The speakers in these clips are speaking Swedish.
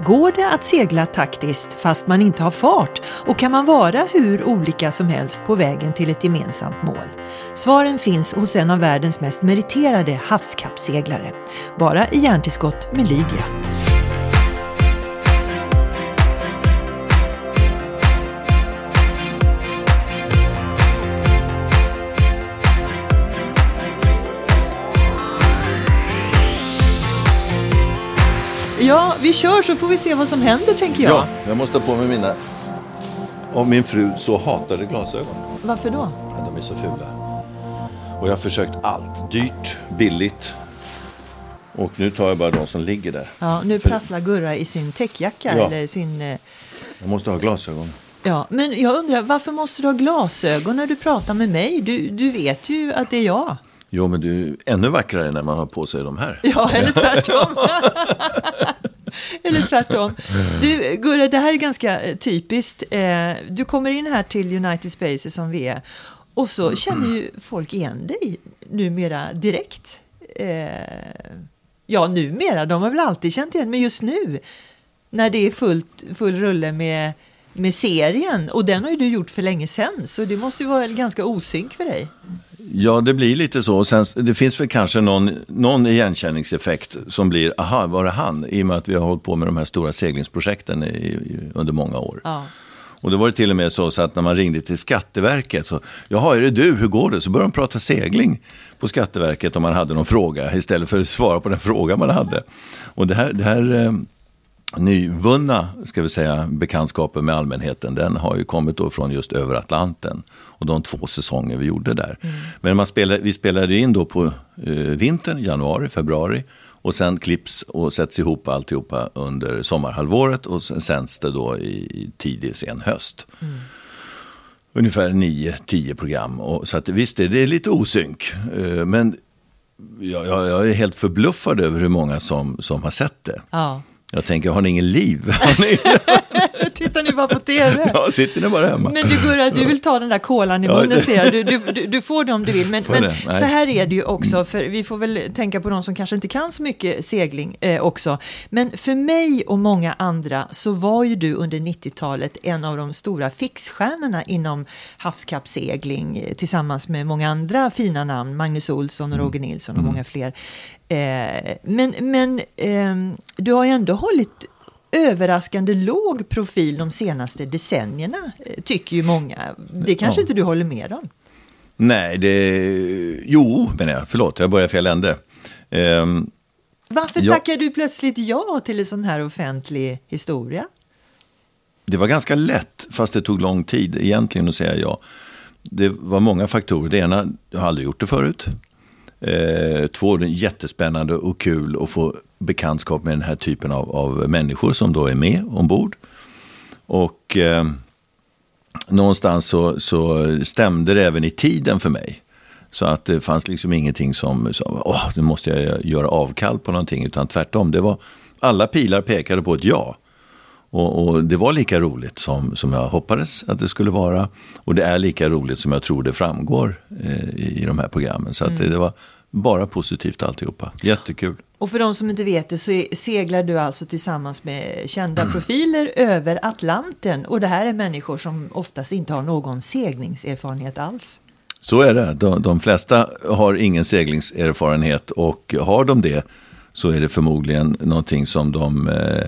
Går det att segla taktiskt fast man inte har fart? Och kan man vara hur olika som helst på vägen till ett gemensamt mål? Svaren finns hos en av världens mest meriterade havskappseglare. Bara i hjärntillskott med Lydia. Ja, vi kör så får vi se vad som händer tänker jag. Ja, jag måste ha på mig mina av min fru så hatade glasögon. Varför då? Ja, de är så fula. Och jag har försökt allt. Dyrt, billigt. Och nu tar jag bara de som ligger där. Ja, nu För- prasslar Gurra i sin täckjacka Ja. eller sin... eh, Jag måste ha glasögon. Ja, men jag undrar varför måste du ha glasögon när du pratar med mig? Du, du vet ju att det är jag. Jo, men du är ännu vackrare när man har på sig de här. Ja, eller tvärtom. eller tvärtom. Du, Gurra, det här är ganska eh, typiskt. Eh, Du kommer in här till United Spaces som vi är. Och så känner ju folk igen dig numera direkt. Eh, Ja, numera. De har väl alltid känt igen. Men just nu, när det är fullt, full rulle med, med serien. Och den har ju du gjort för länge sedan. Så det måste ju vara ganska osynk för dig. Ja, det blir lite så. Sen, det finns väl kanske någon, någon igenkänningseffekt som blir, aha, var det han? I och med att vi har hållit på med de här stora seglingsprojekten i, i, under många år. Ja. Och det var det till och med så, så att när man ringde till Skatteverket så, jaha, är det du, hur går det? Så började de prata segling på Skatteverket om man hade någon fråga istället för att svara på den fråga man hade. Och det här, det här eh, nyvunna, ska vi säga, bekantskapen med allmänheten, den har ju kommit då från just över Atlanten och de två säsonger vi gjorde där. Men man spelade, vi spelade in då på eh, vintern, januari, februari och sen klipps och sätts ihop alltihopa under sommarhalvåret och sen sänds det då i, tidig sen höst. Ungefär 9-10 program. Och, så att, visst, det är lite osynk. eh, Men jag, jag, jag är helt förbluffad över hur många som, som har sett det. ja. Jag tänker, har ni ingen liv? Har ni, Tittar ni bara på TV? ja, sitter ni bara hemma? Men du Gurra, du vill ta den där kolan i Ja, munnen det- ser jag. Du, du, du, får det om du vill. Men, men så här är det ju också, för vi får väl tänka på de som kanske inte kan så mycket segling eh, också. Men för mig och många andra så var ju du under 90-talet en av de stora fixstjärnorna inom havskappsegling eh, tillsammans med många andra fina namn, Magnus Olsson och Roger Nilsson och många fler. Eh, men men ehm, du har ändå hållit överraskande låg profil de senaste decennierna, eh, tycker ju många. Det kanske Ja. inte du håller med om? Nej, det... Jo, menar jag. Förlåt, jag börjar fel ände. Ehm, Varför Ja. tackar du plötsligt ja till en sån här offentlig historia? Det var ganska lätt, fast det tog lång tid egentligen att säga ja. Det var många faktorer. Det ena, jag har aldrig gjort det förut. Eh, två, det är jättespännande och kul att få bekantskap med den här typen av, av människor som då är med ombord. Och eh, någonstans så, så stämde det även i tiden för mig. Så att det fanns liksom ingenting som, som åh, nu måste jag göra avkall på någonting. Utan tvärtom, det var, alla pilar pekade på ett ja. Och, och det var lika roligt som, som jag hoppades att det skulle vara. Och det är lika roligt som jag tror det framgår eh, i, i de här programmen. Så att det, det var bara positivt alltihopa. Jättekul. Och för de som inte vet det så är- seglar du alltså tillsammans med kända profiler över Atlanten. Och det här är människor som oftast inte har någon seglingserfarenhet alls. Så är det. De, de flesta har ingen seglingserfarenhet och har de det så är det förmodligen någonting som de eh,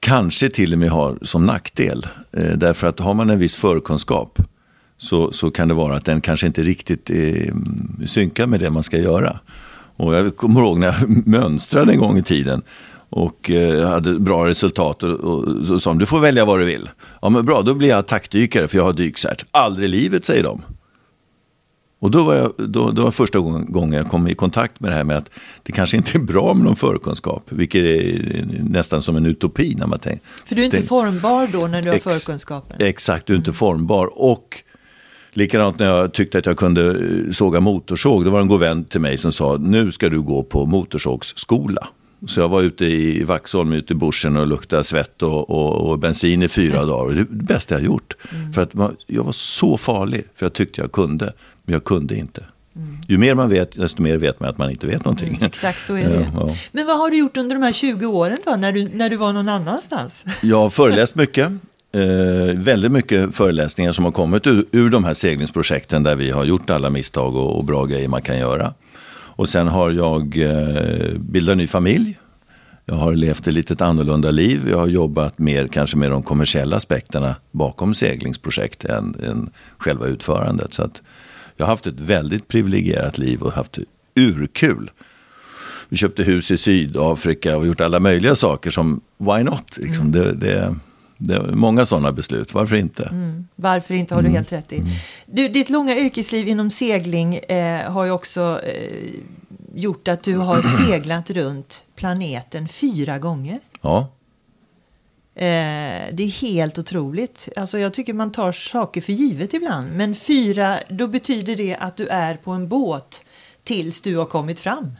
kanske till och med har som nackdel. Eh, därför att har man en viss förkunskap så, så kan det vara att den kanske inte riktigt eh, synkar med det man ska göra. Och jag kommer ihåg när jag mönstrade en gång i tiden och eh, hade bra resultat och, och så sa de, du får välja vad du vill. Ja men bra, då blir jag attackdykare för jag har dykcert. Aldrig i livet säger de. Och då var, jag, då, då var första gången, jag kom i kontakt med det här med att det kanske inte är bra med någon förkunskap. Vilket är nästan som en utopi när man tänker. För du är inte tänk- formbar då när du har Ex- förkunskapen. Exakt, du är inte formbar. Och likadant när jag tyckte att jag kunde eh, såga motorsåg. Då var det en god vän till mig som sa, nu ska du gå på motorsågsskola. Så jag var ute i Vaxholm, ute i bushen och luktade svett och, och, och bensin i fyra dagar. Och det är det bästa jag gjort. För att man, jag var så farlig, för jag tyckte jag kunde, men jag kunde inte. Mm. Ju mer man vet, desto mer vet man att man inte vet någonting. Mm, exakt så är det. Ja, ja. Men vad har du gjort under de här 20 åren då, när du, när du var någon annanstans? Jag har föreläst mycket. Eh, väldigt mycket föreläsningar som har kommit ur, ur de här seglingsprojekten där vi har gjort alla misstag och, och bra grejer man kan göra. Och sen har jag eh, bildat ny familj. Jag har levt ett lite annorlunda liv. Jag har jobbat mer kanske med de kommersiella aspekterna bakom seglingsprojekt än, än själva utförandet. Så att jag har haft ett väldigt privilegierat liv och haft urkul. Vi köpte hus i Sydafrika och gjort alla möjliga saker som why not? Liksom. Mm. Det, det, det är många sådana beslut, varför inte? Mm. Varför inte har du mm. helt rätt i. Mm. Du, ditt långa yrkesliv inom segling eh, har ju också eh, gjort att du har seglat runt planeten fyra gånger. Ja. Eh, det är helt otroligt. Alltså jag tycker man tar saker för givet ibland. Men fyra, då betyder det att du är på en båt tills du har kommit fram.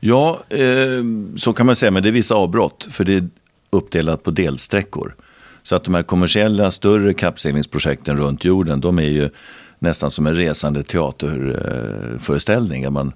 Ja, eh, så kan man säga, men det är vissa avbrott. För det är uppdelat på delsträckor. Så att de här kommersiella större kappseglingsprojekten runt jorden, de är ju nästan som en resande teaterföreställning. Man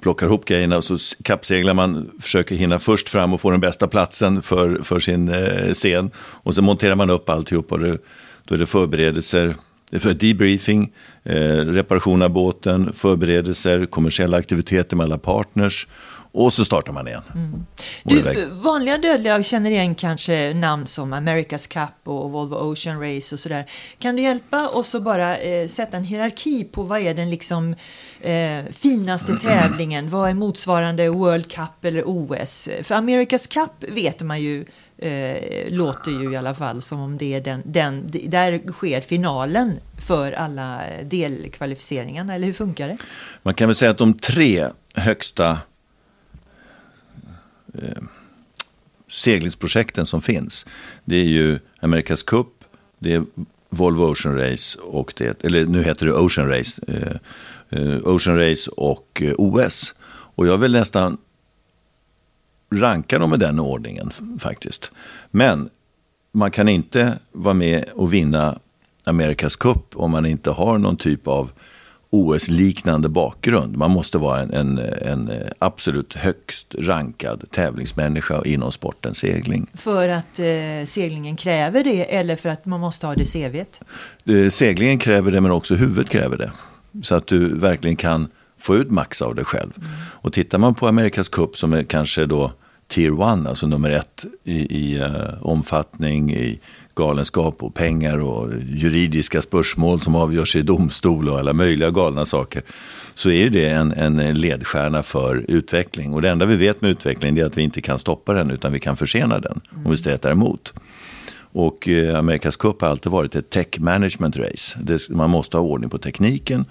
plockar ihop grejerna och så kappseglar man, försöker hinna först fram och få den bästa platsen för, för sin eh, scen. Och så monterar man upp alltihop och det, då är det förberedelser, eh, för debriefing, eh, reparation av båten, förberedelser, kommersiella aktiviteter med alla partners och så startar man igen. Mm. Du, vanliga dödliga känner igen kanske namn som America's Cup och Volvo Ocean Race och sådär. Kan du hjälpa oss att bara eh, sätta en hierarki på vad är den liksom eh, finaste tävlingen? Vad är motsvarande World Cup eller OS? För America's Cup vet man ju eh, låter ju i alla fall som om det är den, den, där sker finalen för alla delkvalificeringarna, eller hur funkar det? Man kan väl säga att de tre högsta eh, seglingsprojekten som finns. Det är ju America's Cup, det är Volvo Ocean Race och det, eller nu heter det Ocean Race, eh, eh Ocean Race och eh, OS. Och jag vill nästan ranka dem i den ordningen faktiskt. Men man kan inte vara med och vinna America's Cup om man inte har någon typ av OS-liknande bakgrund. Man måste vara en, en, en, absolut högst rankad tävlingsmänniska inom sporten segling. För att eh, seglingen kräver det eller för att man måste ha det CVt? Eh, seglingen kräver det men också huvudet kräver det. Så att du verkligen kan få ut max av dig själv. Mm. Och tittar man på Amerikas Cup som är kanske då tier one, alltså nummer ett i, i uh, omfattning, i galenskap och pengar och juridiska spörsmål som avgörs i domstol och alla möjliga galna saker. Så är det en, en ledstjärna för utveckling. Och det enda vi vet med utveckling är att vi inte kan stoppa den utan vi kan försena den om vi stretar emot. Och eh, Amerikas Cup har alltid varit ett tech management race. Det, man måste ha ordning på tekniken,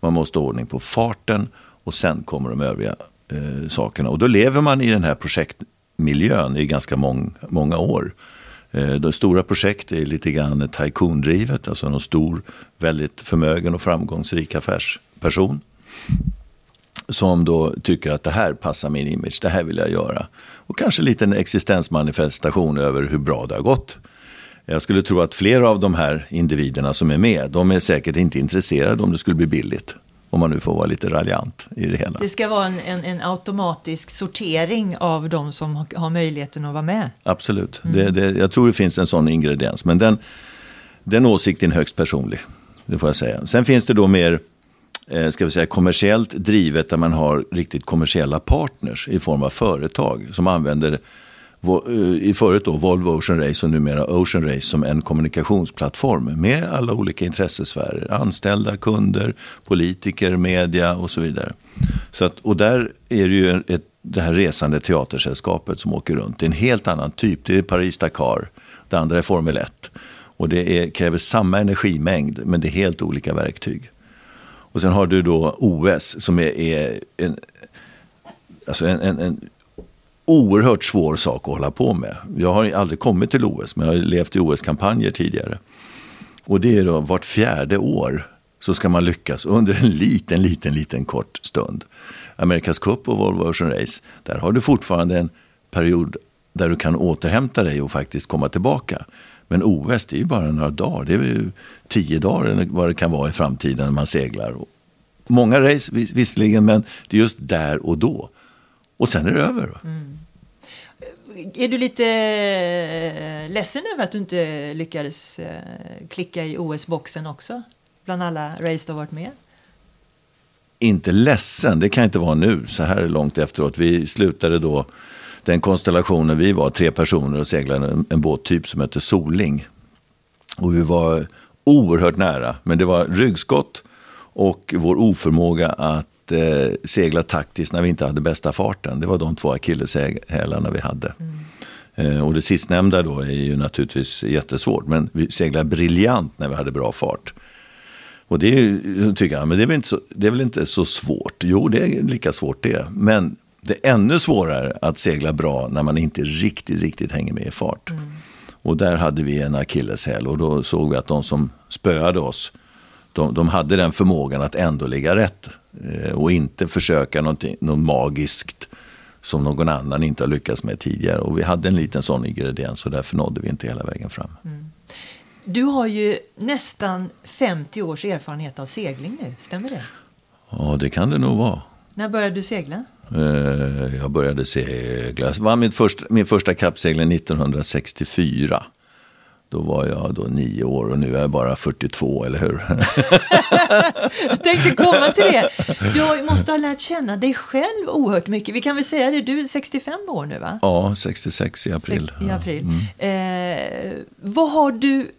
man måste ha ordning på farten och sen kommer de övriga eh, sakerna. Och då lever man i den här projektmiljön i ganska mång, många år. Eh, de stora projekt är lite grann taikondrivet, alltså någon stor, väldigt förmögen och framgångsrik affärsperson. Som då tycker att det här passar min image, det här vill jag göra. Och kanske lite en existensmanifestation över hur bra det har gått. Jag skulle tro att flera av de här individerna som är med, de är säkert inte intresserade om det skulle bli billigt. Om man nu får vara lite raljant i det hela. Det ska vara en, en, en automatisk sortering av de som har, möjligheten att vara med. Absolut. Mm. Det, det, jag tror det finns en sån ingrediens. Men den, den åsikten är högst personlig. Det får jag säga. Sen finns det då mer eh, ska vi säga, kommersiellt drivet där man har riktigt kommersiella partners i form av företag som använder Eh, i förut då Volvo Ocean Race och numera Ocean Race som en kommunikationsplattform med alla olika intressesfärer. Anställda, kunder, politiker, media och så vidare. Så att, och där är det ju ett, det här resande teatersällskapet som åker runt. Det är en helt annan typ. Det är Paris-Dakar. Det andra är Formel 1. Och det är, kräver samma energimängd men det är helt olika verktyg. Och sen har du då OS som är, är en, alltså en, en, en oerhört svår sak att hålla på med. Jag har aldrig kommit till OS, men jag har levt i OS-kampanjer tidigare. Och det är då vart fjärde år så ska man lyckas under en liten, liten, liten kort stund. Amerikas Cup och Volvo Ocean Race, där har du fortfarande en period där du kan återhämta dig och faktiskt komma tillbaka. Men OS, det är ju bara några dagar. Det är ju tio dagar eller vad det kan vara i framtiden när man seglar. många race visserligen, men det är just där och då. Och sen är det över. Är du lite eh, ledsen över att du inte lyckades eh, klicka i OS-boxen också? Bland alla race du har varit med? Inte ledsen, det kan jag inte vara nu, så här långt efteråt. Vi slutade då, den konstellationen vi var, tre personer och seglade en, en båttyp som hette Soling. Och vi var oerhört nära, men det var ryggskott och vår oförmåga att eh, segla taktiskt när vi inte hade bästa farten. Det var de två akilleshälarna vi hade. Eh, och det sistnämnda då är ju naturligtvis jättesvårt, men vi seglade briljant när vi hade bra fart. Och det är, tycker jag, men det är, väl inte så, det är väl inte så svårt. Jo, det är lika svårt det. Men det är ännu svårare att segla bra när man inte riktigt, riktigt hänger med i fart. Och där hade vi en akilleshäl och då såg vi att de som spöade oss, de, de hade den förmågan att ändå ligga rätt. Eh, och inte försöka någonting, något magiskt som någon annan inte har lyckats med tidigare. Och vi hade en liten sån ingrediens och därför nådde vi inte hela vägen fram. Du har ju nästan 50 års erfarenhet av segling nu, stämmer det? Ja, det kan det nog vara. När började du segla? Eh, Jag började segla. Jag vann mitt första, min första kappsegling 1964. Då var jag då nio år och nu är jag bara 42, eller hur? Jag tänkte komma till det. Du måste ha lärt känna dig själv oerhört mycket. Vi kan väl säga det, du är 65 år nu va? ja, 66 i april. I april. Eh, vad har du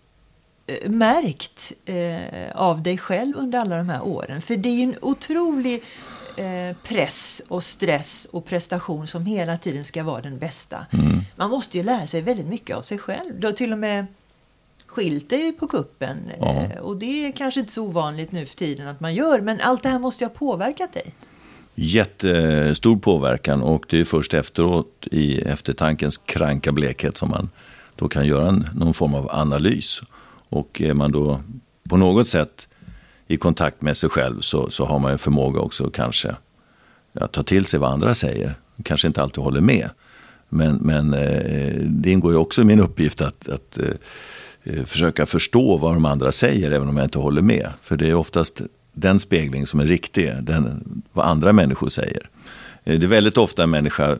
eh, märkt eh, av dig själv under alla de här åren? För det är ju en otrolig eh, press och stress och prestation som hela tiden ska vara den bästa. Man måste ju lära sig väldigt mycket av sig själv. Du har till och med skilt dig på kuppen Ja. eh, och det är kanske inte så ovanligt nu för tiden att man gör. Men allt det här måste ju ha påverkat dig. Jättestor påverkan och det är först efteråt i eftertankens kranka blekhet som man då kan göra en, någon form av analys. Och är man då på något sätt i kontakt med sig själv så, så har man en förmåga också kanske att ta till sig vad andra säger. Kanske inte alltid håller med. Men, men eh, det ingår ju också i min uppgift att, att eh, försöka förstå vad de andra säger även om jag inte håller med. För det är oftast den spegling som är riktig, den, vad andra människor säger. Eh, Det är väldigt ofta en människa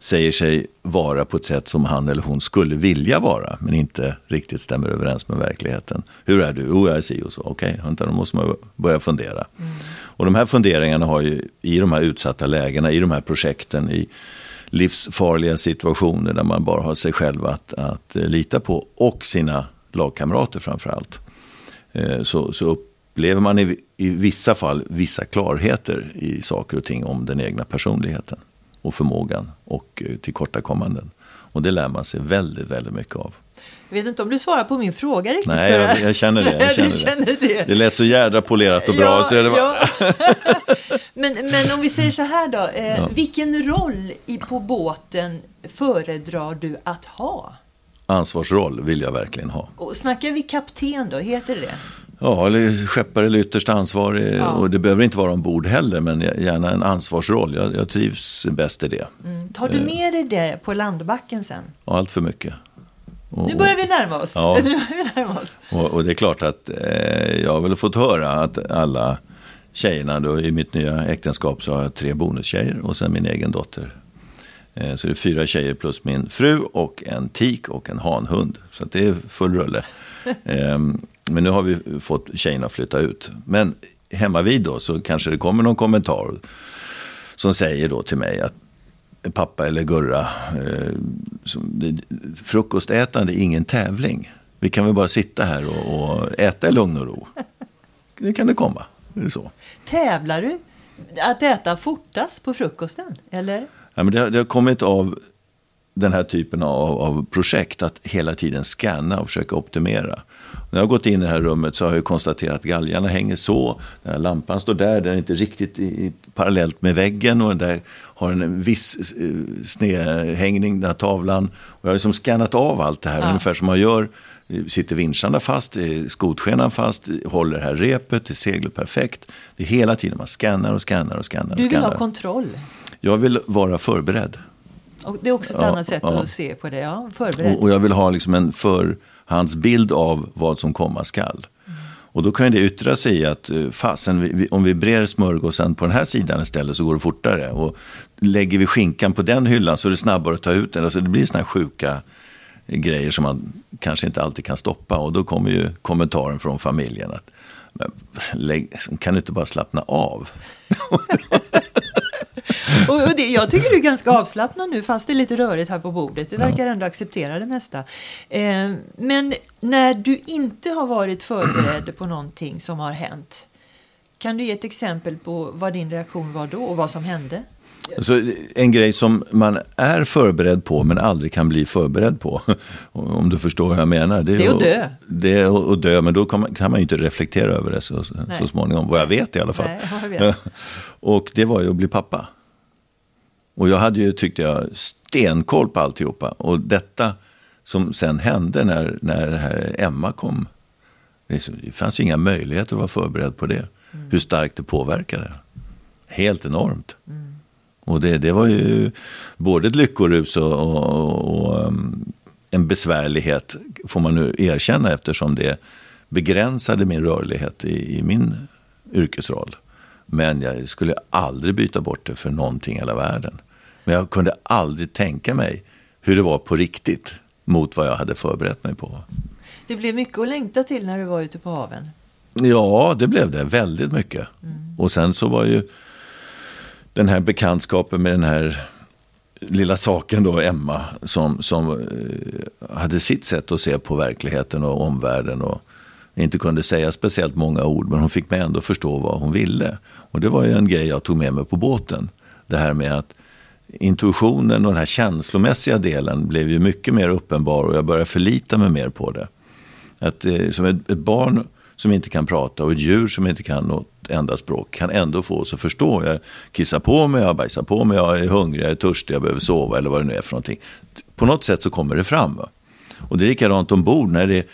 säger sig vara på ett sätt som han eller hon skulle vilja vara, men inte riktigt stämmer överens med verkligheten. Hur är du? Jo, jag är si och så. Okej, vänta, då måste man börja fundera. Och de här funderingarna har ju i de här utsatta lägena, i de här projekten, i livsfarliga situationer där man bara har sig själv att, att eh, lita på och sina lagkamrater framför allt. Eh, Så, så upplever man i, i vissa fall vissa klarheter i saker och ting om den egna personligheten och förmågan och eh, tillkortakommanden. Och det lär man sig väldigt, väldigt mycket av. Jag vet inte om du svarar på min fråga riktigt. Nej, jag, jag känner det. Jag känner känner det. Det lät så jädra polerat och bra. Ja, så är det bara, ja. men, men om vi säger så här då. Eh, Vilken roll i, på båten föredrar du att ha? Ansvarsroll vill jag verkligen ha. Och snackar vi kapten då, heter det det? Ja, eller skeppare eller ytterst ansvarig. Ja. Och det behöver inte vara ombord heller, men gärna en ansvarsroll. Jag, jag trivs bäst i det. Mm. Tar du med dig det på landbacken sen? Och allt för mycket. Och, Nu börjar vi närma oss. Ja. Nu börjar vi närma oss. och, och det är klart att eh, jag har väl fått höra att alla tjejerna, då, i mitt nya äktenskap så har jag tre bonustjejer och sen min egen dotter. Eh, så det är fyra tjejer plus min fru och en tik och en hanhund. Så det är full rulle. Eh, men nu har vi fått tjejerna att flytta ut. Men hemma vid då så kanske det kommer någon kommentar som säger då till mig att pappa eller Gurra, eh, frukostätande är ingen tävling. Vi kan väl bara sitta här och, och äta i lugn och ro. Det kan det komma. Är det så? Tävlar du att äta fortast på frukosten? Eller? Ja, men det, har- det har kommit av den här typen av, av projekt att hela tiden scanna och försöka optimera. När jag har gått in i det här rummet så har jag konstaterat att galgarna hänger så, den här lampan står där, den är inte riktigt i, parallellt med väggen och den där har en viss eh, snedhängning, den här tavlan. Och jag har liksom scannat av allt det här, Ja. ungefär som man gör. Sitter vinsarna fast, är skotskenan fast, håller det här repet, det seglar perfekt. Det är hela tiden man scannar och scannar och scannar. och Du vill scannar. ha kontroll. Jag vill vara förberedd. Och det är också ett Ja, annat sätt ja. att se på det. Ja, förberedd. Och, och jag vill ha liksom en förhandsbild av vad som komma skall. Och då kan det yttra sig i att eh, fasen, vi, om vi brer smörgåsen på den här sidan istället så går det fortare. Och lägger vi skinkan på den hyllan så är det snabbare att ta ut den. Alltså det blir sådana här sjuka grejer som man kanske inte alltid kan stoppa. Och då kommer ju kommentaren från familjen att kan du inte bara slappna av? och det, jag tycker du är ganska avslappnad nu, fast det är lite rörigt här på bordet. Du verkar ändå acceptera det mesta. Eh, men när du inte har varit förberedd på någonting som har hänt, kan du ge ett exempel på vad din reaktion var då och vad som hände? Så en grej som man är förberedd på men aldrig kan bli förberedd på. Om du förstår vad jag menar. Det är, det är att dö. Det är att dö, men då kan man, kan man ju inte reflektera över det så, så småningom. Vad jag vet i alla fall. Nej, och det var ju att bli pappa. Och jag hade ju, tyckte jag, stenkoll på alltihopa. Och detta som sen hände när, när här Emma kom. Det fanns ju inga möjligheter att vara förberedd på det. Mm. Hur starkt det påverkade. Helt enormt. Mm. Och det, det var ju både ett lyckorus och, och, och um, en besvärlighet, får man nu erkänna, eftersom det begränsade min rörlighet i, i min yrkesroll. Men jag skulle aldrig byta bort det för någonting i hela världen. Men jag kunde aldrig tänka mig hur det var på riktigt mot vad jag hade förberett mig på. Det blev mycket att längta till när du var ute på haven. Ja, det blev det. Väldigt mycket. Mm. Och sen så var ju den här bekantskapen med den här lilla saken då, Emma, som, som eh, hade sitt sätt att se på verkligheten och omvärlden. Och inte kunde säga speciellt många ord, men hon fick mig ändå förstå vad hon ville. Och det var ju en grej jag tog med mig på båten. Det här med att intuitionen och den här känslomässiga delen blev ju mycket mer uppenbar och jag började förlita mig mer på det. Att, eh, som ett, ett barn som inte kan prata och ett djur som inte kan något enda språk kan ändå få oss att förstå. Jag kissar på mig, jag bajsar på mig, jag är hungrig, jag är törstig, jag behöver sova eller vad det nu är för någonting. På något sätt så kommer det fram. Va? Och det är likadant ombord när det är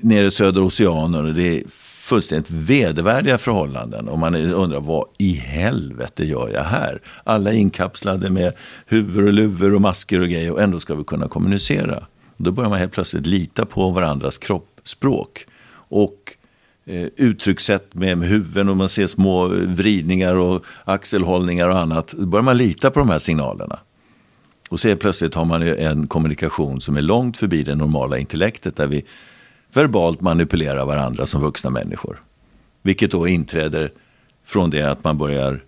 nere i södra oceanen och det är fullständigt vedervärdiga förhållanden. Och man undrar vad i helvete gör jag här? Alla är inkapslade med huvud och luvor och masker och grejer och ändå ska vi kunna kommunicera. Då börjar man helt plötsligt lita på varandras kroppsspråk. Och eh, uttryckssätt med, med huvuden och man ser små vridningar och axelhållningar och annat. Då börjar man lita på de här signalerna. Och så plötsligt har man en kommunikation som är långt förbi det normala intellektet där vi verbalt manipulerar varandra som vuxna människor. Vilket då inträder från det att man börjar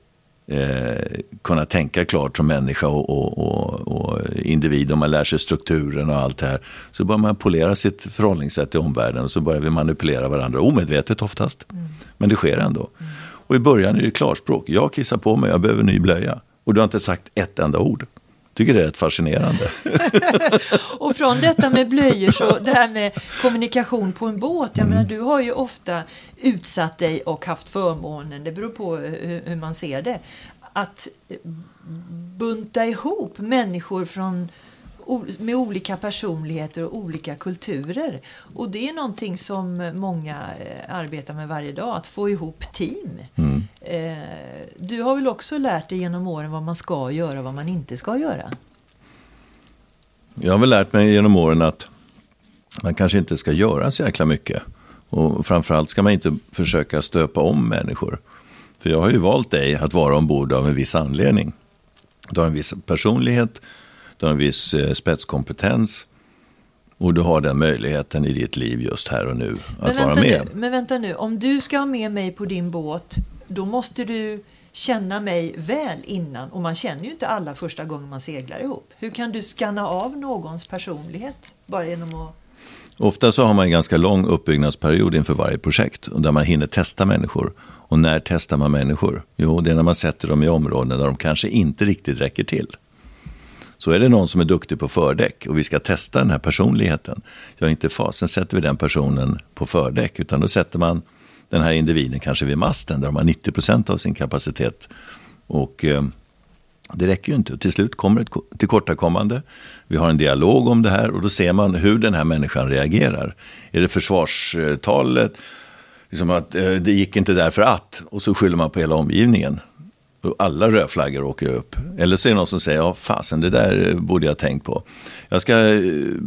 eh, kunna tänka klart som människa och, och, och, och, individ. Och man lär sig strukturen och allt det här. Så börjar man polera sitt förhållningssätt till omvärlden och så börjar vi manipulera varandra. Omedvetet oftast. Mm. Men det sker ändå. Mm. Och i början är det klarspråk. Jag kissar på mig, jag behöver ny blöja. Och du har inte sagt ett enda ord tycker det är rätt fascinerande. och från detta med blöjor, så det här med kommunikation på en båt. Jag mm. menar, du har ju ofta utsatt dig och haft förmånen, det beror på hur, hur man ser det, att bunta ihop människor från med olika personligheter och olika kulturer. Och det är någonting som många eh, arbetar med varje dag, att få ihop team. Mm. Eh, du har väl också lärt dig genom åren vad man ska göra och vad man inte ska göra? Jag har väl lärt mig genom åren att man kanske inte ska göra så jäkla mycket. Och framförallt ska man inte försöka stöpa om människor. För jag har ju valt dig att vara ombord av en viss anledning. Du har en viss personlighet, du har en viss eh, spetskompetens. Och du har den möjligheten i ditt liv just här och nu att vara med. Nu, men vänta nu, om du ska ha med mig på din båt, då måste du känna mig väl innan. Och man känner ju inte alla första gången man seglar ihop. Hur kan du skanna av någons personlighet bara genom att Ofta så har man en ganska lång uppbyggnadsperiod inför varje projekt där man hinner testa människor. Och när testar man människor? Jo, det är när man sätter dem i områden där de kanske inte riktigt räcker till. Så är det någon som är duktig på fördäck och vi ska testa den här personligheten. Ja, inte fasen sätter vi den personen på fördäck, utan då sätter man den här individen kanske vid masten där de har 90 procent av sin kapacitet. Och eh, det räcker ju inte. Till slut kommer ett tillkortakommande. Vi har en dialog om det här och då ser man hur den här människan reagerar. Är det försvarstalet, liksom att eh, det gick inte därför att, och så skyller man på hela omgivningen. Och alla rödflaggor åker upp. Eller så är det någon som säger, ja fasen det där borde jag tänkt på. Jag ska eh,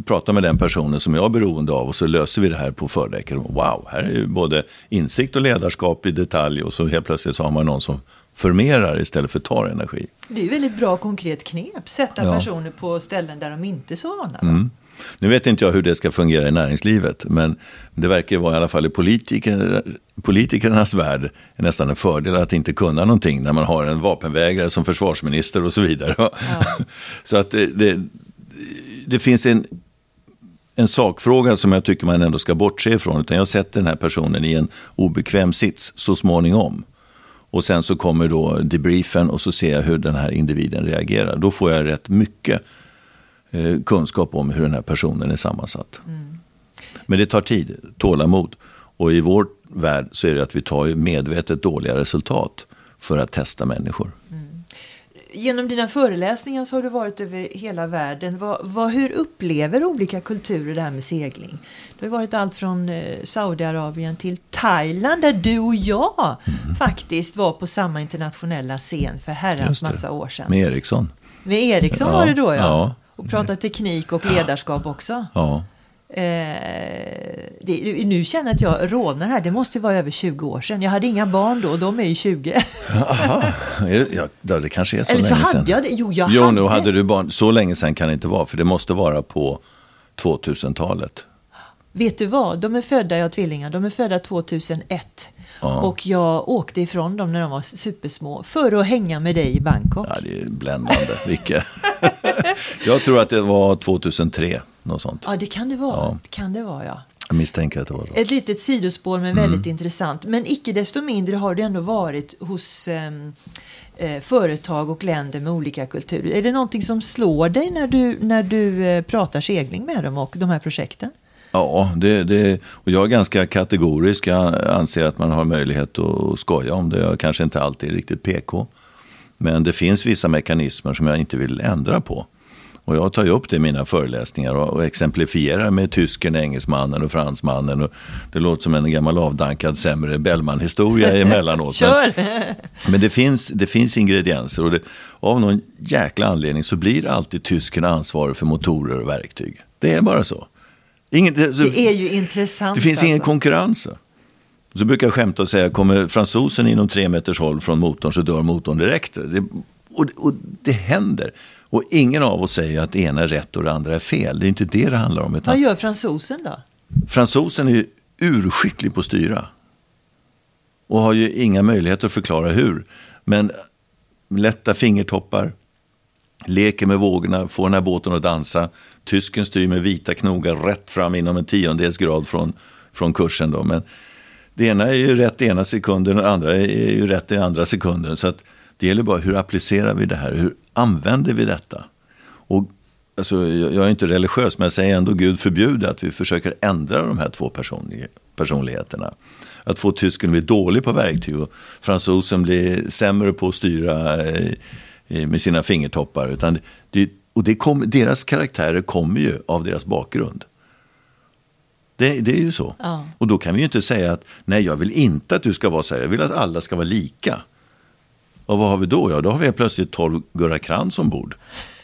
prata med den personen som jag är beroende av och så löser vi det här på fördäcket. Wow, här är ju både insikt och ledarskap i detalj och så helt plötsligt så har man någon som förmerar istället för tar energi. Det är ju väldigt bra konkret knep, sätta ja. personer på ställen där de inte är så vana. Mm. Nu vet inte jag hur det ska fungera i näringslivet, men det verkar vara i alla fall i politiker, politikernas värld nästan en fördel att inte kunna någonting när man har en vapenvägrare som försvarsminister och så vidare. Ja. så att det, det, det, finns en, en sakfråga som jag tycker man ändå ska bortse ifrån, utan jag sätter den här personen i en obekväm sits så småningom. Och sen så kommer då debriefen och så ser jag hur den här individen reagerar. Då får jag rätt mycket eh, kunskap om hur den här personen är sammansatt. Mm. Men det tar tid, tålamod. Och i vår värld så är det att vi tar medvetet dåliga resultat för att testa människor. Mm. Genom dina föreläsningar så har du varit över hela världen. Vad, vad, hur upplever olika kulturer det här med segling? Det har varit allt från eh, Saudiarabien till Thailand där du och jag mm. faktiskt var på samma internationella scen för herrans massa år sedan. Med Ericsson. Med Ericsson ja, var det då ja. ja. Och prata teknik och ledarskap också. Ja. Eh, det, nu känner jag att jag rådnar här. Det måste vara över 20 år sedan. Jag hade inga barn då och de är ju 20. Jaha, ja, det kanske är så Eller så länge hade sedan. Jag det. Jo, jag jo hade. nu hade du barn. Så länge sedan kan det inte vara, för det måste vara på 2000-talet. Vet du vad? De är födda, jag har tvillingar, de är födda 2001. Ja. Och jag åkte ifrån dem när de var supersmå för att hänga med dig i Bangkok. Ja, det är bländande. Vilka. jag tror att det var 2003. Något sånt. Ja, det kan det vara. Ja. kan det vara, ja. Jag misstänker att det var det. Ett litet sidospår, men väldigt mm. intressant. Men icke desto mindre har du ändå varit hos ehm, eh, företag och länder med olika kulturer. Är det någonting som slår dig när du, när du eh, pratar segling med dem och de här projekten? Ja, det, det, och jag är ganska kategorisk. Jag anser att man har möjlighet att skoja om det. Jag kanske inte alltid är riktigt PK. Men det finns vissa mekanismer som jag inte vill ändra på. Och jag tar ju upp det i mina föreläsningar och, och exemplifierar med tysken, engelsmannen och fransmannen. Och det låter som en gammal avdankad sämre Bellman-historia emellanåt. Kör! Men, men det, finns, det finns ingredienser och det, av någon jäkla anledning så blir alltid tysken ansvarig för motorer och verktyg. Det är bara så. Ingen, det, så, det är ju intressant. Det finns alltså. ingen konkurrens. Så brukar jag skämta och säga, kommer fransosen inom tre meters håll från motorn så dör motorn direkt. Det, och, och, det händer. Och ingen av oss säger att det ena är rätt och det andra är fel. Det är inte det det handlar om. Utan Vad gör fransosen då? Fransosen är urskicklig på att styra. Och har ju inga möjligheter att förklara hur. Men lätta fingertoppar, leker med vågorna, får den här båten att dansa. Tysken styr med vita knogar rätt fram inom en tiondels grad från, från kursen. Då. Men det ena är ju rätt ena sekunden och det andra är ju rätt i andra sekunden. Så att det gäller bara hur applicerar vi det här? Hur använder vi detta? Och, alltså, jag är inte religiös, men jag säger ändå Gud förbjude att vi försöker ändra de här två personligheterna. Att få tysken att bli dålig på verktyg och fransosen blir sämre på att styra eh, med sina fingertoppar. Utan det, och det kom, deras karaktärer kommer ju av deras bakgrund. Det, det, är ju så. Ja. Och då kan vi ju inte säga att nej, jag vill inte att du ska vara så här. Jag vill att alla ska vara lika. Och vad har vi då? Ja, då har vi plötsligt 12 Gurra Krantz ombord.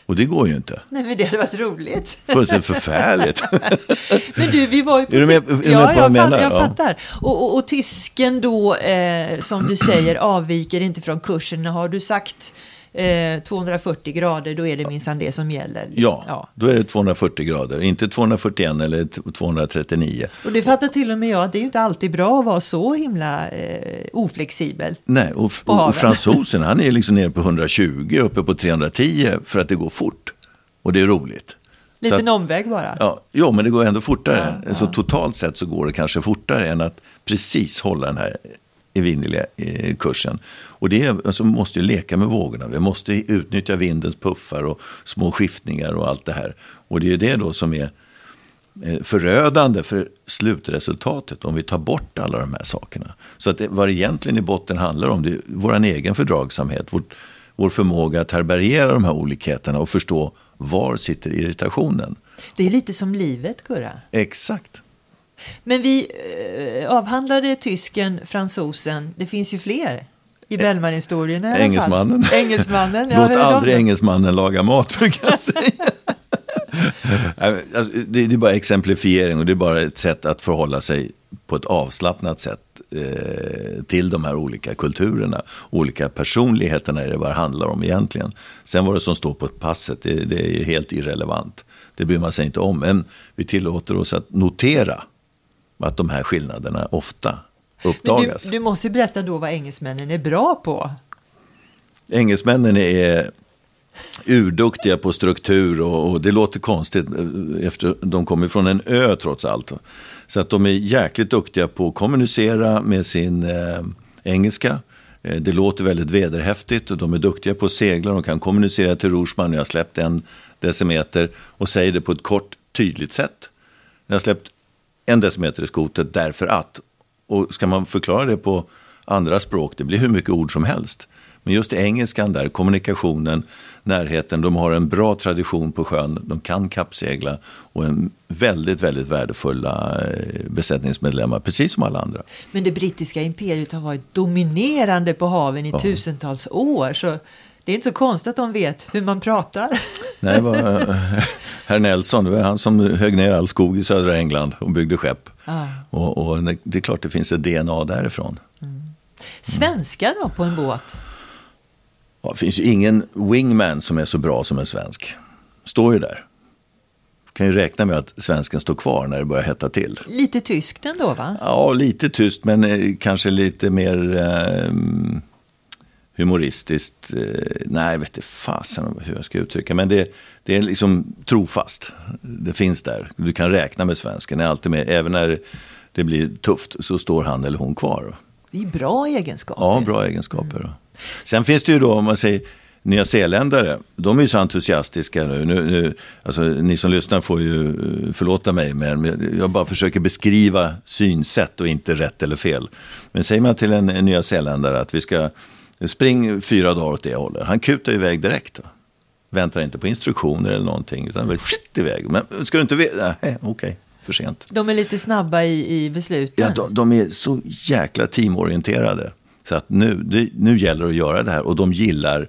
Och det går ju inte. Nej, men det hade varit roligt. Fullständigt förfärligt. men du, vi var ju på... Är du med, är du ja, med på jag, jag, fatt, jag fattar. Och, och, och, tysken då, eh, som du säger, avviker inte från kursen. Har du sagt eh, 240 grader, då är det minsann det som gäller. Ja, ja, då är det 240 grader, inte 241 eller 239. Och det fattar till och med jag, det är ju inte alltid bra att vara så himla eh, oflexibel. Nej, och, och, och fransosen han är liksom nere på 120, uppe på 310 för att det går fort. Och det är roligt. Liten att, omväg bara. Ja, jo, men det går ändå fortare. Ja, ja. Så totalt sett så går det kanske fortare än att precis hålla den här evinnerliga eh, kursen. Och det alltså, måste ju leka med vågorna. Vi måste utnyttja vindens puffar och små skiftningar och allt det här. Och det är det då som är eh, förödande för slutresultatet om vi tar bort alla de här sakerna. Så att det, vad det egentligen i botten handlar om det är vår egen fördragsamhet, vårt, vår förmåga att härbärgera de här olikheterna och förstå var sitter irritationen. Det är lite som livet, Gurra. Exakt. Men vi eh, avhandlade tysken, fransosen, det finns ju fler. I Bellman-historierna i alla fall. Engelsmannen. Engelsmannen. ja, Låt aldrig de? engelsmannen laga mat, brukar jag säga. Alltså, det, det är bara exemplifiering och det är bara ett sätt att förhålla sig på ett avslappnat sätt eh, till de här olika kulturerna. Olika personligheterna är det vad det handlar om egentligen. Sen vad det som står på passet, det, det är helt irrelevant. Det bryr man sig inte om. Men vi tillåter oss att notera att de här skillnaderna ofta uppdagas. du, du måste berätta då vad engelsmännen är bra på. Engelsmännen är urduktiga på struktur och, och det låter konstigt eh, efter de kommer från en ö trots allt. Så att de är jäkligt duktiga på att kommunicera med sin eh, engelska. Eh, det låter väldigt vederhäftigt och de är duktiga på att segla. De kan kommunicera till Rorsman, jag har släppt en decimeter och säger det på ett kort, tydligt sätt. Jag har släppt en decimeter i skotet därför att. Och ska man förklara det på andra språk, det blir hur mycket ord som helst. Men just i engelskan där, kommunikationen, närheten, de har en bra tradition på sjön, de kan kappsegla och en väldigt, väldigt värdefulla eh, besättningsmedlemmar, precis som alla andra. Men det brittiska imperiet har varit dominerande på haven i tusentals år. Så det är inte så konstigt att de vet hur man pratar. Nej, eh, herr Nelson, det var han som högg ner all skog i södra England och byggde skepp. Ah. Och, och det är klart det finns ett DNA därifrån. Svenskar då på en båt? Ja, det finns ju ingen wingman som är så bra som en svensk. Står ju där. Kan ju räkna med att svensken står kvar när det börjar hetta till. Lite tyskt ändå va? Ja, lite tyst men eh, kanske lite mer eh, humoristiskt. Eh, nej, jag vet inte fasen hur jag ska uttrycka. Men det, det är liksom trofast. Det finns där. Du kan räkna med svensken. Är alltid med. Även när det blir tufft så står han eller hon kvar. Det är bra egenskaper. Ja, bra egenskaper. Sen finns det ju då, om man säger Nya Zeeländare, de är ju så entusiastiska nu. nu, nu alltså, ni som lyssnar får ju eh, förlåta mig, men jag bara försöker beskriva synsätt och inte rätt eller fel. Men säger man till en, en Nya Zeeländare att vi ska springa fyra dagar åt det hållet, han kutar iväg direkt. Va? Väntar inte på instruktioner eller någonting, utan bara skit iväg. Men ska du inte veta? Nej, okej, för sent. De är lite snabba i, i besluten. Ja, de, de är så jäkla teamorienterade. Så att nu, det, nu gäller det att göra det här. Och de gillar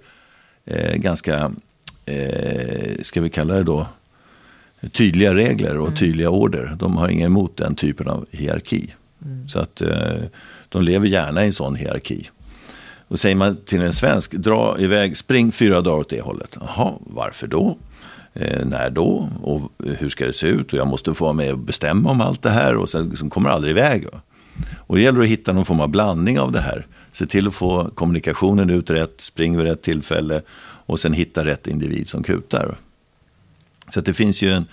eh, ganska, eh, ska vi kalla det då, tydliga regler och tydliga order. De har inget emot den typen av hierarki. Så att eh, de lever gärna i en sån hierarki. Och säger man till en svensk, dra iväg, spring fyra dagar åt det hållet. Jaha, varför då? Eh, när då? Och hur ska det se ut? Och jag måste få vara med och bestämma om allt det här. Och sen, liksom, kommer aldrig iväg. Va? Och det gäller att hitta någon form av blandning av det här. Se till att få kommunikationen ut rätt, spring vid rätt tillfälle och sen hitta rätt individ som kutar. Så att det finns ju en,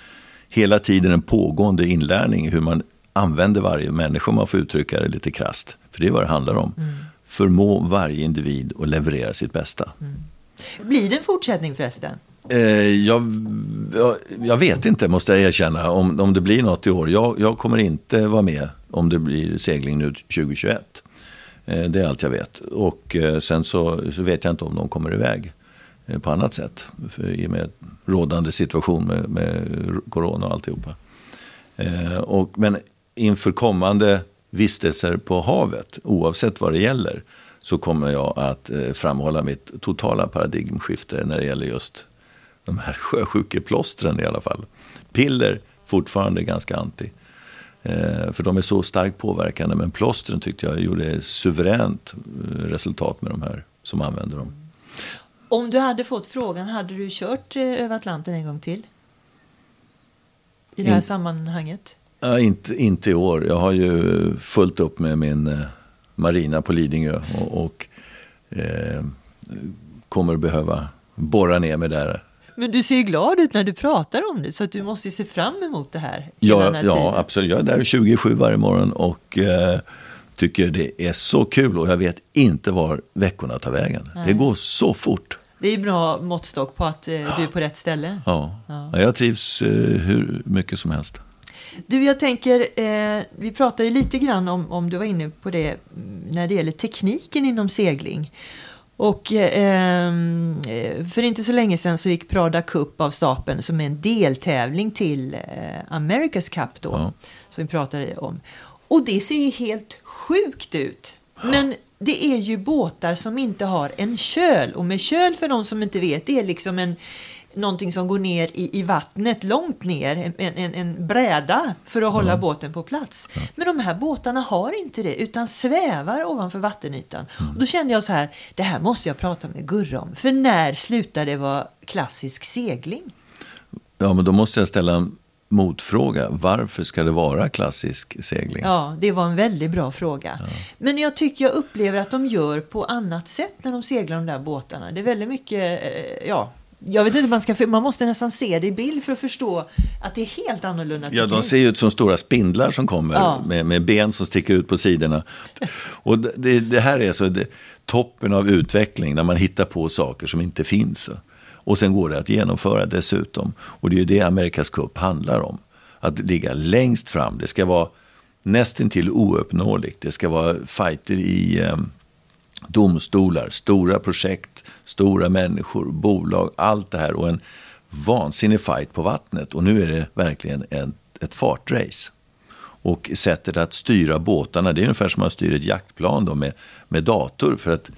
hela tiden en pågående inlärning i hur man använder varje människa, om man får uttrycka det lite krast. För det är vad det handlar om. Mm. Förmå varje individ att leverera sitt bästa. Blir det en fortsättning förresten? Eh, jag, jag, jag vet inte, måste jag erkänna, om, om det blir något i år. Jag, jag kommer inte vara med om det blir segling nu 2021. Eh, det är allt jag vet. Och eh, sen så, så vet jag inte om de kommer iväg på annat sätt. För, I och med rådande situation med, med corona och alltihopa. Och, men inför kommande vistelser på havet, oavsett vad det gäller, så kommer jag att eh, framhålla mitt totala paradigmskifte när det gäller just de här sjösjukeplåstren i alla fall. Piller, fortfarande ganska anti. Eh, för de är så starkt påverkande. Men plåstren tyckte jag gjorde suveränt eh, resultat med de här som använder dem. Om du hade fått frågan, hade du kört över Atlanten en gång till? I det här In- sammanhanget? Ja, inte, inte i år. Jag har ju fullt upp med min eh, marina på Lidingö. Och, och eh, kommer behöva borra ner mig där. Men du ser glad ut när du pratar om det, så att du måste ju se fram emot det här. Ja, ja absolut. Jag är där 27 varje morgon och eh, tycker det är så kul. Och jag vet inte var veckorna tar vägen. Det går så fort. Det är bra måttstock på att eh, du är på rätt ställe. Ja. Ja, jag trivs eh, hur mycket som helst. Du, jag tänker, eh, vi pratade ju lite grann om, om du var inne på det, mm, när det gäller tekniken inom segling. Och eh, ehm, eh, för inte så länge sedan så gick Prada Cup av stapeln som är en deltävling till eh, America's Cup då, Ja. som vi pratade om. Och det ser ju helt sjukt ut. Men det är ju båtar som inte har en köl. Och med köl, för de som inte vet, det är liksom en någonting som går ner i, i vattnet, långt ner, en, en, en bräda för att hålla båten på plats. Men de här båtarna har inte det, utan svävar ovanför vattenytan. Mm. Och då kände jag så här, det här måste jag prata med Gurra om. För när slutar det vara klassisk segling? Ja, men då måste jag ställa en motfråga. Varför ska det vara klassisk segling? Ja, det var en väldigt bra fråga. Men jag tycker jag upplever att de gör på annat sätt när de seglar de där båtarna. Det är väldigt mycket, eh, ja, jag vet inte, man, ska, man måste nästan se det i bild för att förstå att det är helt annorlunda. Ja, de ser ju ut som stora spindlar som kommer Ja. med, med ben som sticker ut på sidorna. Och det, det här är så det, toppen av utveckling när man hittar på saker som inte finns. Och sen går det att genomföra dessutom. Och det är ju det Amerikas Cup handlar om. Att ligga längst fram. Det ska vara nästintill ouppnåeligt. Det ska vara fighter i eh, domstolar, stora projekt, stora människor, bolag, allt det här. Och en vansinnig fight på vattnet. Och nu är det verkligen en, ett fartrace. Och sättet att styra båtarna, det är ungefär som att styra ett jaktplan då med, med dator. För att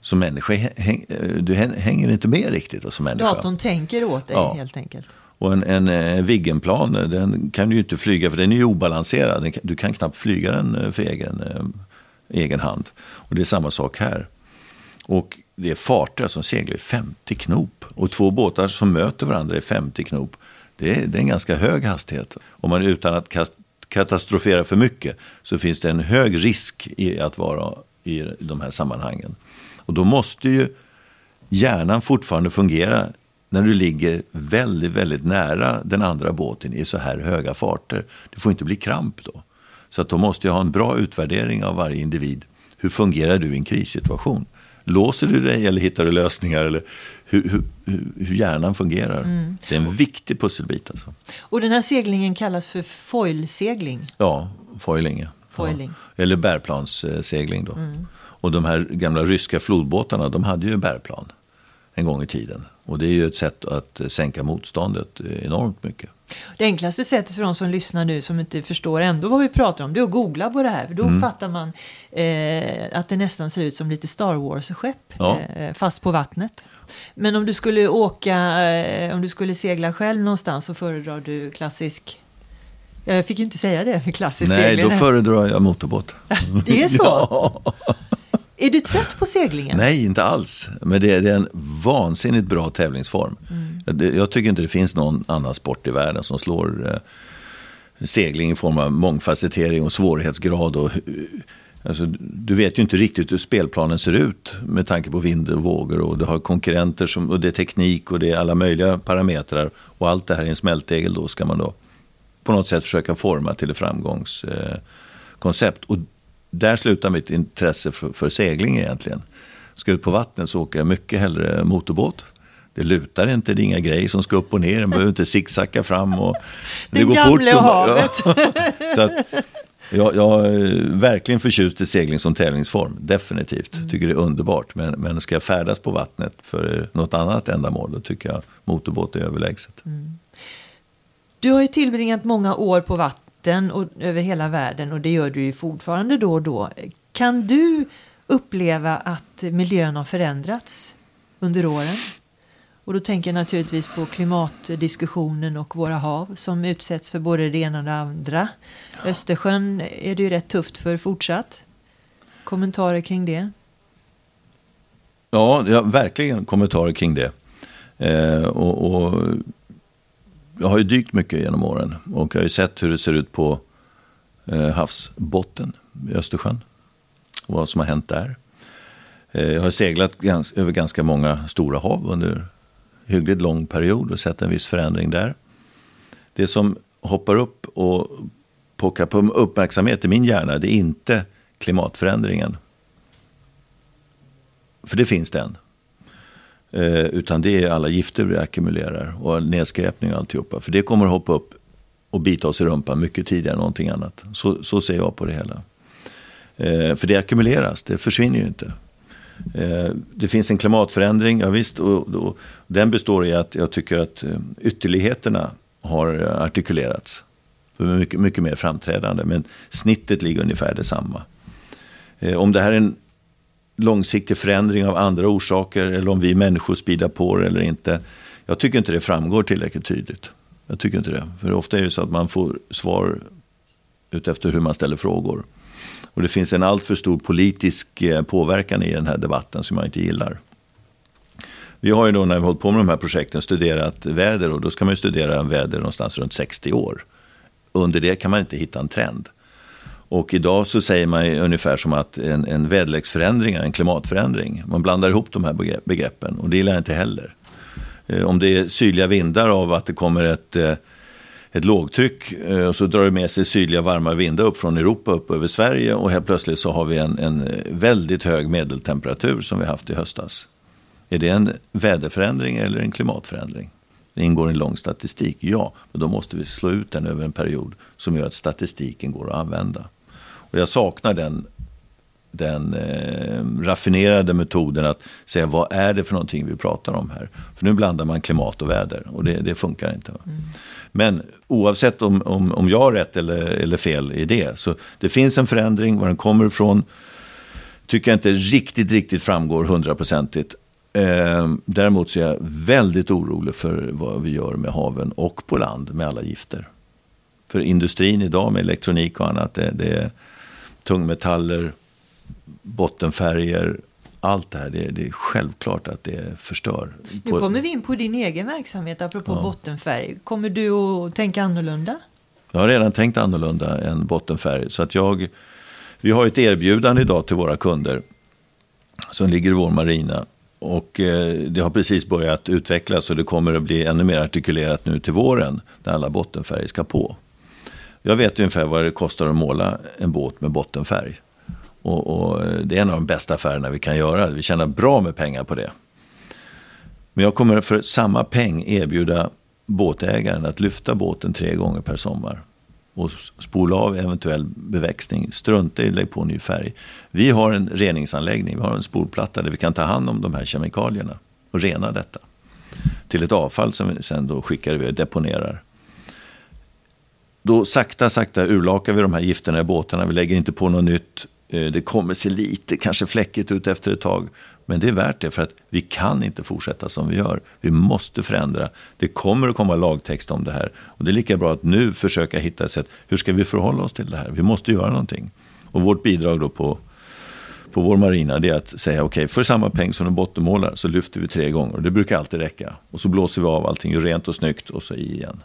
som människa, häng, du hänger inte med riktigt då, som människa. Datorn tänker åt dig Ja. helt enkelt. Och en, en eh, Viggenplan, den kan du ju inte flyga för den är ju obalanserad. Du kan knappt flyga den eh, för egen, eh, egen hand. Och det är samma sak här. Och det är fartyg som seglar i 50 knop. Och två båtar som möter varandra i 50 knop. Det är, det är en ganska hög hastighet. Om man utan att kast, katastrofera för mycket så finns det en hög risk i att vara i de här sammanhangen. Och då måste ju hjärnan fortfarande fungera när du ligger väldigt, väldigt nära den andra båten i så här höga farter. Det får inte bli kramp då. Så att då måste jag ha en bra utvärdering av varje individ. Hur fungerar du i en krissituation? Låser du dig eller hittar du lösningar? Eller hur, hur, hur- hjärnan fungerar. Det är en viktig pusselbit alltså. Och den här seglingen kallas för foilsegling. Ja, foiling. ja. Foiling. Ja. Eller bärplanssegling då. Och de här gamla ryska flodbåtarna, de hade ju bärplan en gång i tiden. Och det är ju ett sätt att sänka motståndet enormt mycket. Det enklaste sättet för de som lyssnar nu som inte förstår ändå vad vi pratar om det är att googla på det här. För då Mm. fattar man eh, att det nästan ser ut som lite Star Wars-skepp Ja. eh, fast på vattnet. Men om du skulle åka, eh, om du skulle segla själv någonstans så föredrar du klassisk jag fick ju inte säga det, klassisk Nej, segling. då föredrar jag motorbåt. Det är så? Ja. Är du trött på seglingen? Nej, inte alls. Men det är, det är en vansinnigt bra tävlingsform. Det, jag tycker inte det finns någon annan sport i världen som slår eh, segling i form av mångfacettering och svårighetsgrad. Och, alltså, du vet ju inte riktigt hur spelplanen ser ut med tanke på vind och vågor. Och du har konkurrenter som, och det är teknik och det är alla möjliga parametrar. Och allt det här i en smältdegel då ska man då på något sätt försöka forma till ett framgångskoncept. Eh, och där slutar mitt intresse för, för segling egentligen. Ska ut på vattnet så åker jag mycket hellre motorbåt. Det lutar inte, det är inga grejer som ska upp och ner. Man behöver inte zigzacka fram. Och det Den går fort och- havet. Ja. så att, jag, jag är verkligen förtjust i segling som tävlingsform. Definitivt. Mm. Tycker det är underbart. Men, men ska jag färdas på vattnet för något annat ändamål då tycker jag motorbåt är överlägset. Mm. Du har ju tillbringat många år på vatten och över hela världen och det gör du ju fortfarande då och då. Kan du uppleva att miljön har förändrats under åren? Och då tänker jag naturligtvis på klimatdiskussionen och våra hav som utsätts för både det ena och det andra. Östersjön är det ju rätt tufft för fortsatt. Kommentarer kring det? Ja, har verkligen kommentarer kring det. Eh, och, och jag har ju dykt mycket genom åren och jag har ju sett hur det ser ut på eh, havsbotten i Östersjön. Och vad som har hänt där. Eh, jag har seglat gans, över ganska många stora hav under hyggligt lång period och sett en viss förändring där. Det som hoppar upp och pockar på uppmärksamhet i min hjärna det är inte klimatförändringen. För det finns den. Eh, utan det är alla gifter vi ackumulerar och nedskräpning och alltihopa. För det kommer att hoppa upp och bita oss i rumpan mycket tidigare än någonting annat. Så, så ser jag på det hela. Eh, för det ackumuleras, det försvinner ju inte. Eh, det finns en klimatförändring, ja, visst, och, och den består i att jag tycker att eh, ytterligheterna har artikulerats. De är mycket, mycket mer framträdande, men snittet ligger ungefär detsamma. Eh, om det här är en långsiktig förändring av andra orsaker eller om vi människor speedar på det eller inte. Jag tycker inte det framgår tillräckligt tydligt. Jag tycker inte det. För ofta är det så att man får svar utefter hur man ställer frågor. Och det finns en alltför stor politisk eh, påverkan i den här debatten som jag inte gillar. Vi har ju då när vi hållit på med de här projekten studerat väder och då ska man ju studera väder någonstans runt 60 år. Under det kan man inte hitta en trend. Och idag så säger man ungefär som att en, en väderleksförändring är en klimatförändring. Man blandar ihop de här begreppen och det gillar jag inte heller. Eh, om det är sydliga vindar av att det kommer ett, eh, ett lågtryck eh, och så drar det med sig sydliga varma vindar upp från Europa upp över Sverige och helt plötsligt så har vi en, en väldigt hög medeltemperatur som vi haft i höstas. Är det en väderförändring eller en klimatförändring? Det ingår i en lång statistik, ja. Men då måste vi slå ut den över en period som gör att statistiken går att använda. Och jag saknar den, den eh, raffinerade metoden att säga vad är det för någonting vi pratar om här. För nu blandar man klimat och väder och det, det funkar inte. Mm. Men oavsett om, om, om jag har rätt eller, eller fel i det, så det finns en förändring, var den kommer ifrån tycker jag inte riktigt, riktigt framgår hundraprocentigt. Eh, däremot så är jag väldigt orolig för vad vi gör med haven och på land med alla gifter. För industrin idag med elektronik och annat, det, det är tungmetaller, bottenfärger, allt det här, det, det, är självklart att det förstör. Nu kommer vi in på din egen verksamhet, apropå ja. bottenfärg. Kommer du att tänka annorlunda? Jag har redan tänkt annorlunda än bottenfärg. Så att jag, vi har ett erbjudande idag till våra kunder som ligger i vår marina. Och eh, det har precis börjat utvecklas och det kommer att bli ännu mer artikulerat nu till våren när alla bottenfärger ska på. Jag vet ungefär vad det kostar att måla en båt med bottenfärg. Och, och, eh, det är en av de bästa affärerna vi kan göra. Vi tjänar bra med pengar på det. Men jag kommer för samma peng erbjuda båtägaren att lyfta båten tre gånger per sommar. Och spola av eventuell beväxtning. Strunta i att lägga på ny färg. Vi har en reningsanläggning, vi har en spolplatta där vi kan ta hand om de här kemikalierna och rena detta. Till ett avfall som vi sen då skickar iväg och deponerar. Då sakta, sakta urlakar vi de här gifterna i båtarna. Vi lägger inte på något nytt. Eh, det kommer se lite, kanske fläckigt ut efter ett tag. Men det är värt det för att vi kan inte fortsätta som vi gör. Vi måste förändra. Det kommer att komma lagtext om det här. Och det är lika bra att nu försöka hitta ett sätt. Hur ska vi förhålla oss till det här? Vi måste göra någonting. Och vårt bidrag då på, på vår marina det är att säga okej, okay, för samma peng som en bottenmålar så lyfter vi tre gånger. Och det brukar alltid räcka. Och så blåser vi av allting, gör rent och snyggt och så i igen.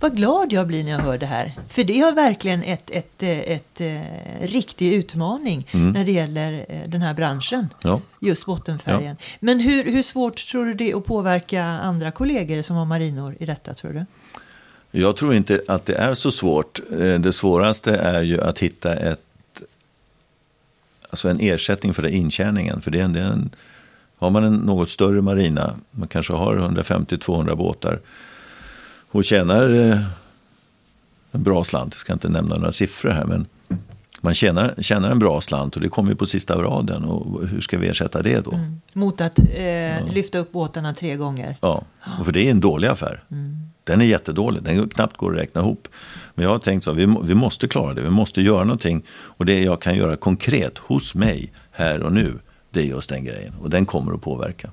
Vad glad jag blir när jag hör det här. För det är verkligen ett, ett, ett, ett, eh, riktig utmaning mm. när det gäller eh, den här branschen. Ja. Just bottenfärgen. Ja. Men hur, hur svårt tror du det är att påverka andra kollegor som har marinor i detta tror du? Jag tror inte att det är så svårt. Eh, det svåraste är ju att hitta ett, alltså en ersättning för den intjäningen. För det är en, det är en, har man en något större marina, man kanske har 150-200 båtar, och tjänar eh, en bra slant. Jag ska inte nämna några siffror här. Men man tjänar, tjänar en bra slant och det kommer på sista raden. Och hur ska vi ersätta det då? Mm. Mot att eh, ja. lyfta upp båtarna tre gånger? Ja, och för det är en dålig affär. Mm. Den är jättedålig, den knappt går att räkna ihop. Men jag har tänkt så, vi, vi måste klara det, vi måste göra någonting. Och det jag kan göra konkret hos mig här och nu, det är just den grejen. Och den kommer att påverka.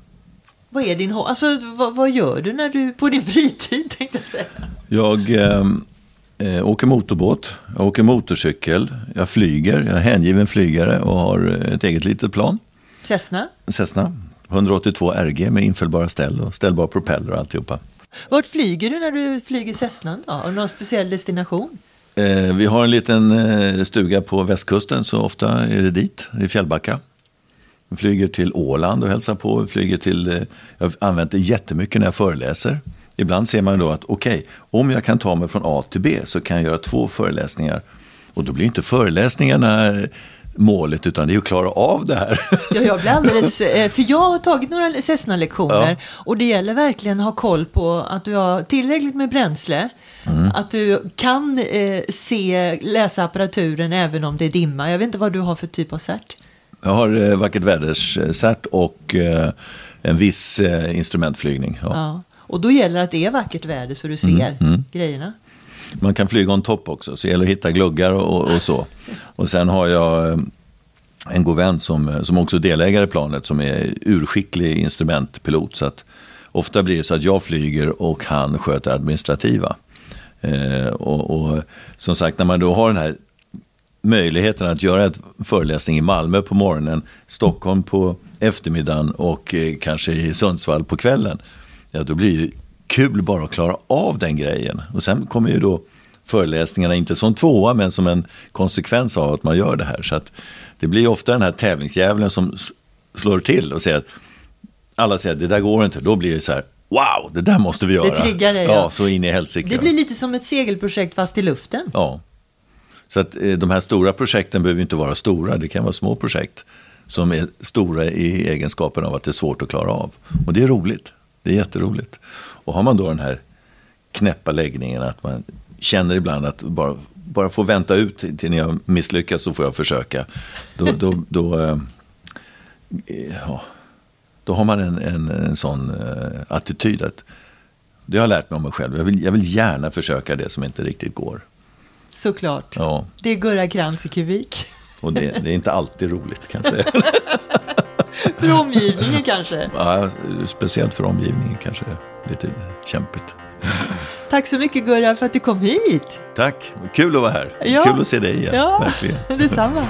Vad är din alltså, vad, vad, gör du när du på din fritid? Tänkte jag säga. Jag ehm, eh, åker motorbåt, jag åker motorcykel, jag flyger, jag är hängiven flygare och har ett eget litet plan. Cessna? Cessna, 182 RG med infällbara ställ och ställbar propeller och alltihopa. Vart flyger du när du flyger Cessna? Då? Har du någon speciell destination? Eh, vi har en liten eh, stuga på västkusten så ofta är det dit, i Fjällbacka. Flyger till Åland och hälsar på. Flyger till, eh, jag har använt det jättemycket när jag föreläser. Ibland ser man då att okej, okay, om jag kan ta mig från A till B så kan jag göra två föreläsningar. Och då blir inte föreläsningarna målet utan det är att klara av det här. Ja, jag blir alldeles, eh, för jag har tagit några Cessna-lektioner ja. och det gäller verkligen att ha koll på att du har tillräckligt med bränsle, mm. att du kan eh, se, läsa apparaturen även om det är dimma. Jag vet inte vad du har för typ av cert. Jag har eh, vackert väderscert och eh, en viss eh, instrumentflygning. Ja. ja. Och då gäller det att det är vackert väder så du ser mm, mm. grejerna. Man kan flyga on top också, så det gäller att hitta gluggar och, och så. Och sen har jag en god vän som, som också är delägare i planet som är urskicklig instrumentpilot. Så att ofta blir det så att jag flyger och han sköter administrativa. Eh, och, och, som sagt, när man då har den här möjligheten att göra en föreläsning i Malmö på morgonen, Stockholm på eftermiddagen och eh, kanske i Sundsvall på kvällen. Ja, då blir det kul bara att klara av den grejen. Och sen kommer ju då föreläsningarna inte som tvåa men som en konsekvens av att man gör det här. Så att det blir ofta den här tävlingsdjävulen som slår till och säger att alla säger att det där går inte. Då blir det så här, wow, det där måste vi göra. Det triggar dig. Ja, ja så in i helsike. Det blir lite som ett segelprojekt fast i luften. Ja. Så att eh, de här stora projekten behöver inte vara stora, det kan vara små projekt som är stora i egenskapen av att det är svårt att klara av. Och det är roligt, det är jätteroligt. Och har man då den här knäppa läggningen att man känner ibland att bara, bara få vänta ut till när jag misslyckas så får jag försöka. Då, då, då, eh, eh, ja, då har man en, en, en sån eh, attityd att det har jag lärt mig om mig själv. Jag vill, jag vill gärna försöka det som inte riktigt går. Såklart. Ja. Det är Gurra Krantz i kubik. Och det, det, är inte alltid roligt kan jag säga. för omgivningen kanske? Ja, speciellt för omgivningen kanske lite kämpigt. Tack så mycket Gurra för att du kom hit. Tack, kul att vara här. Ja. Kul att se dig igen. Ja, verkligen. detsamma.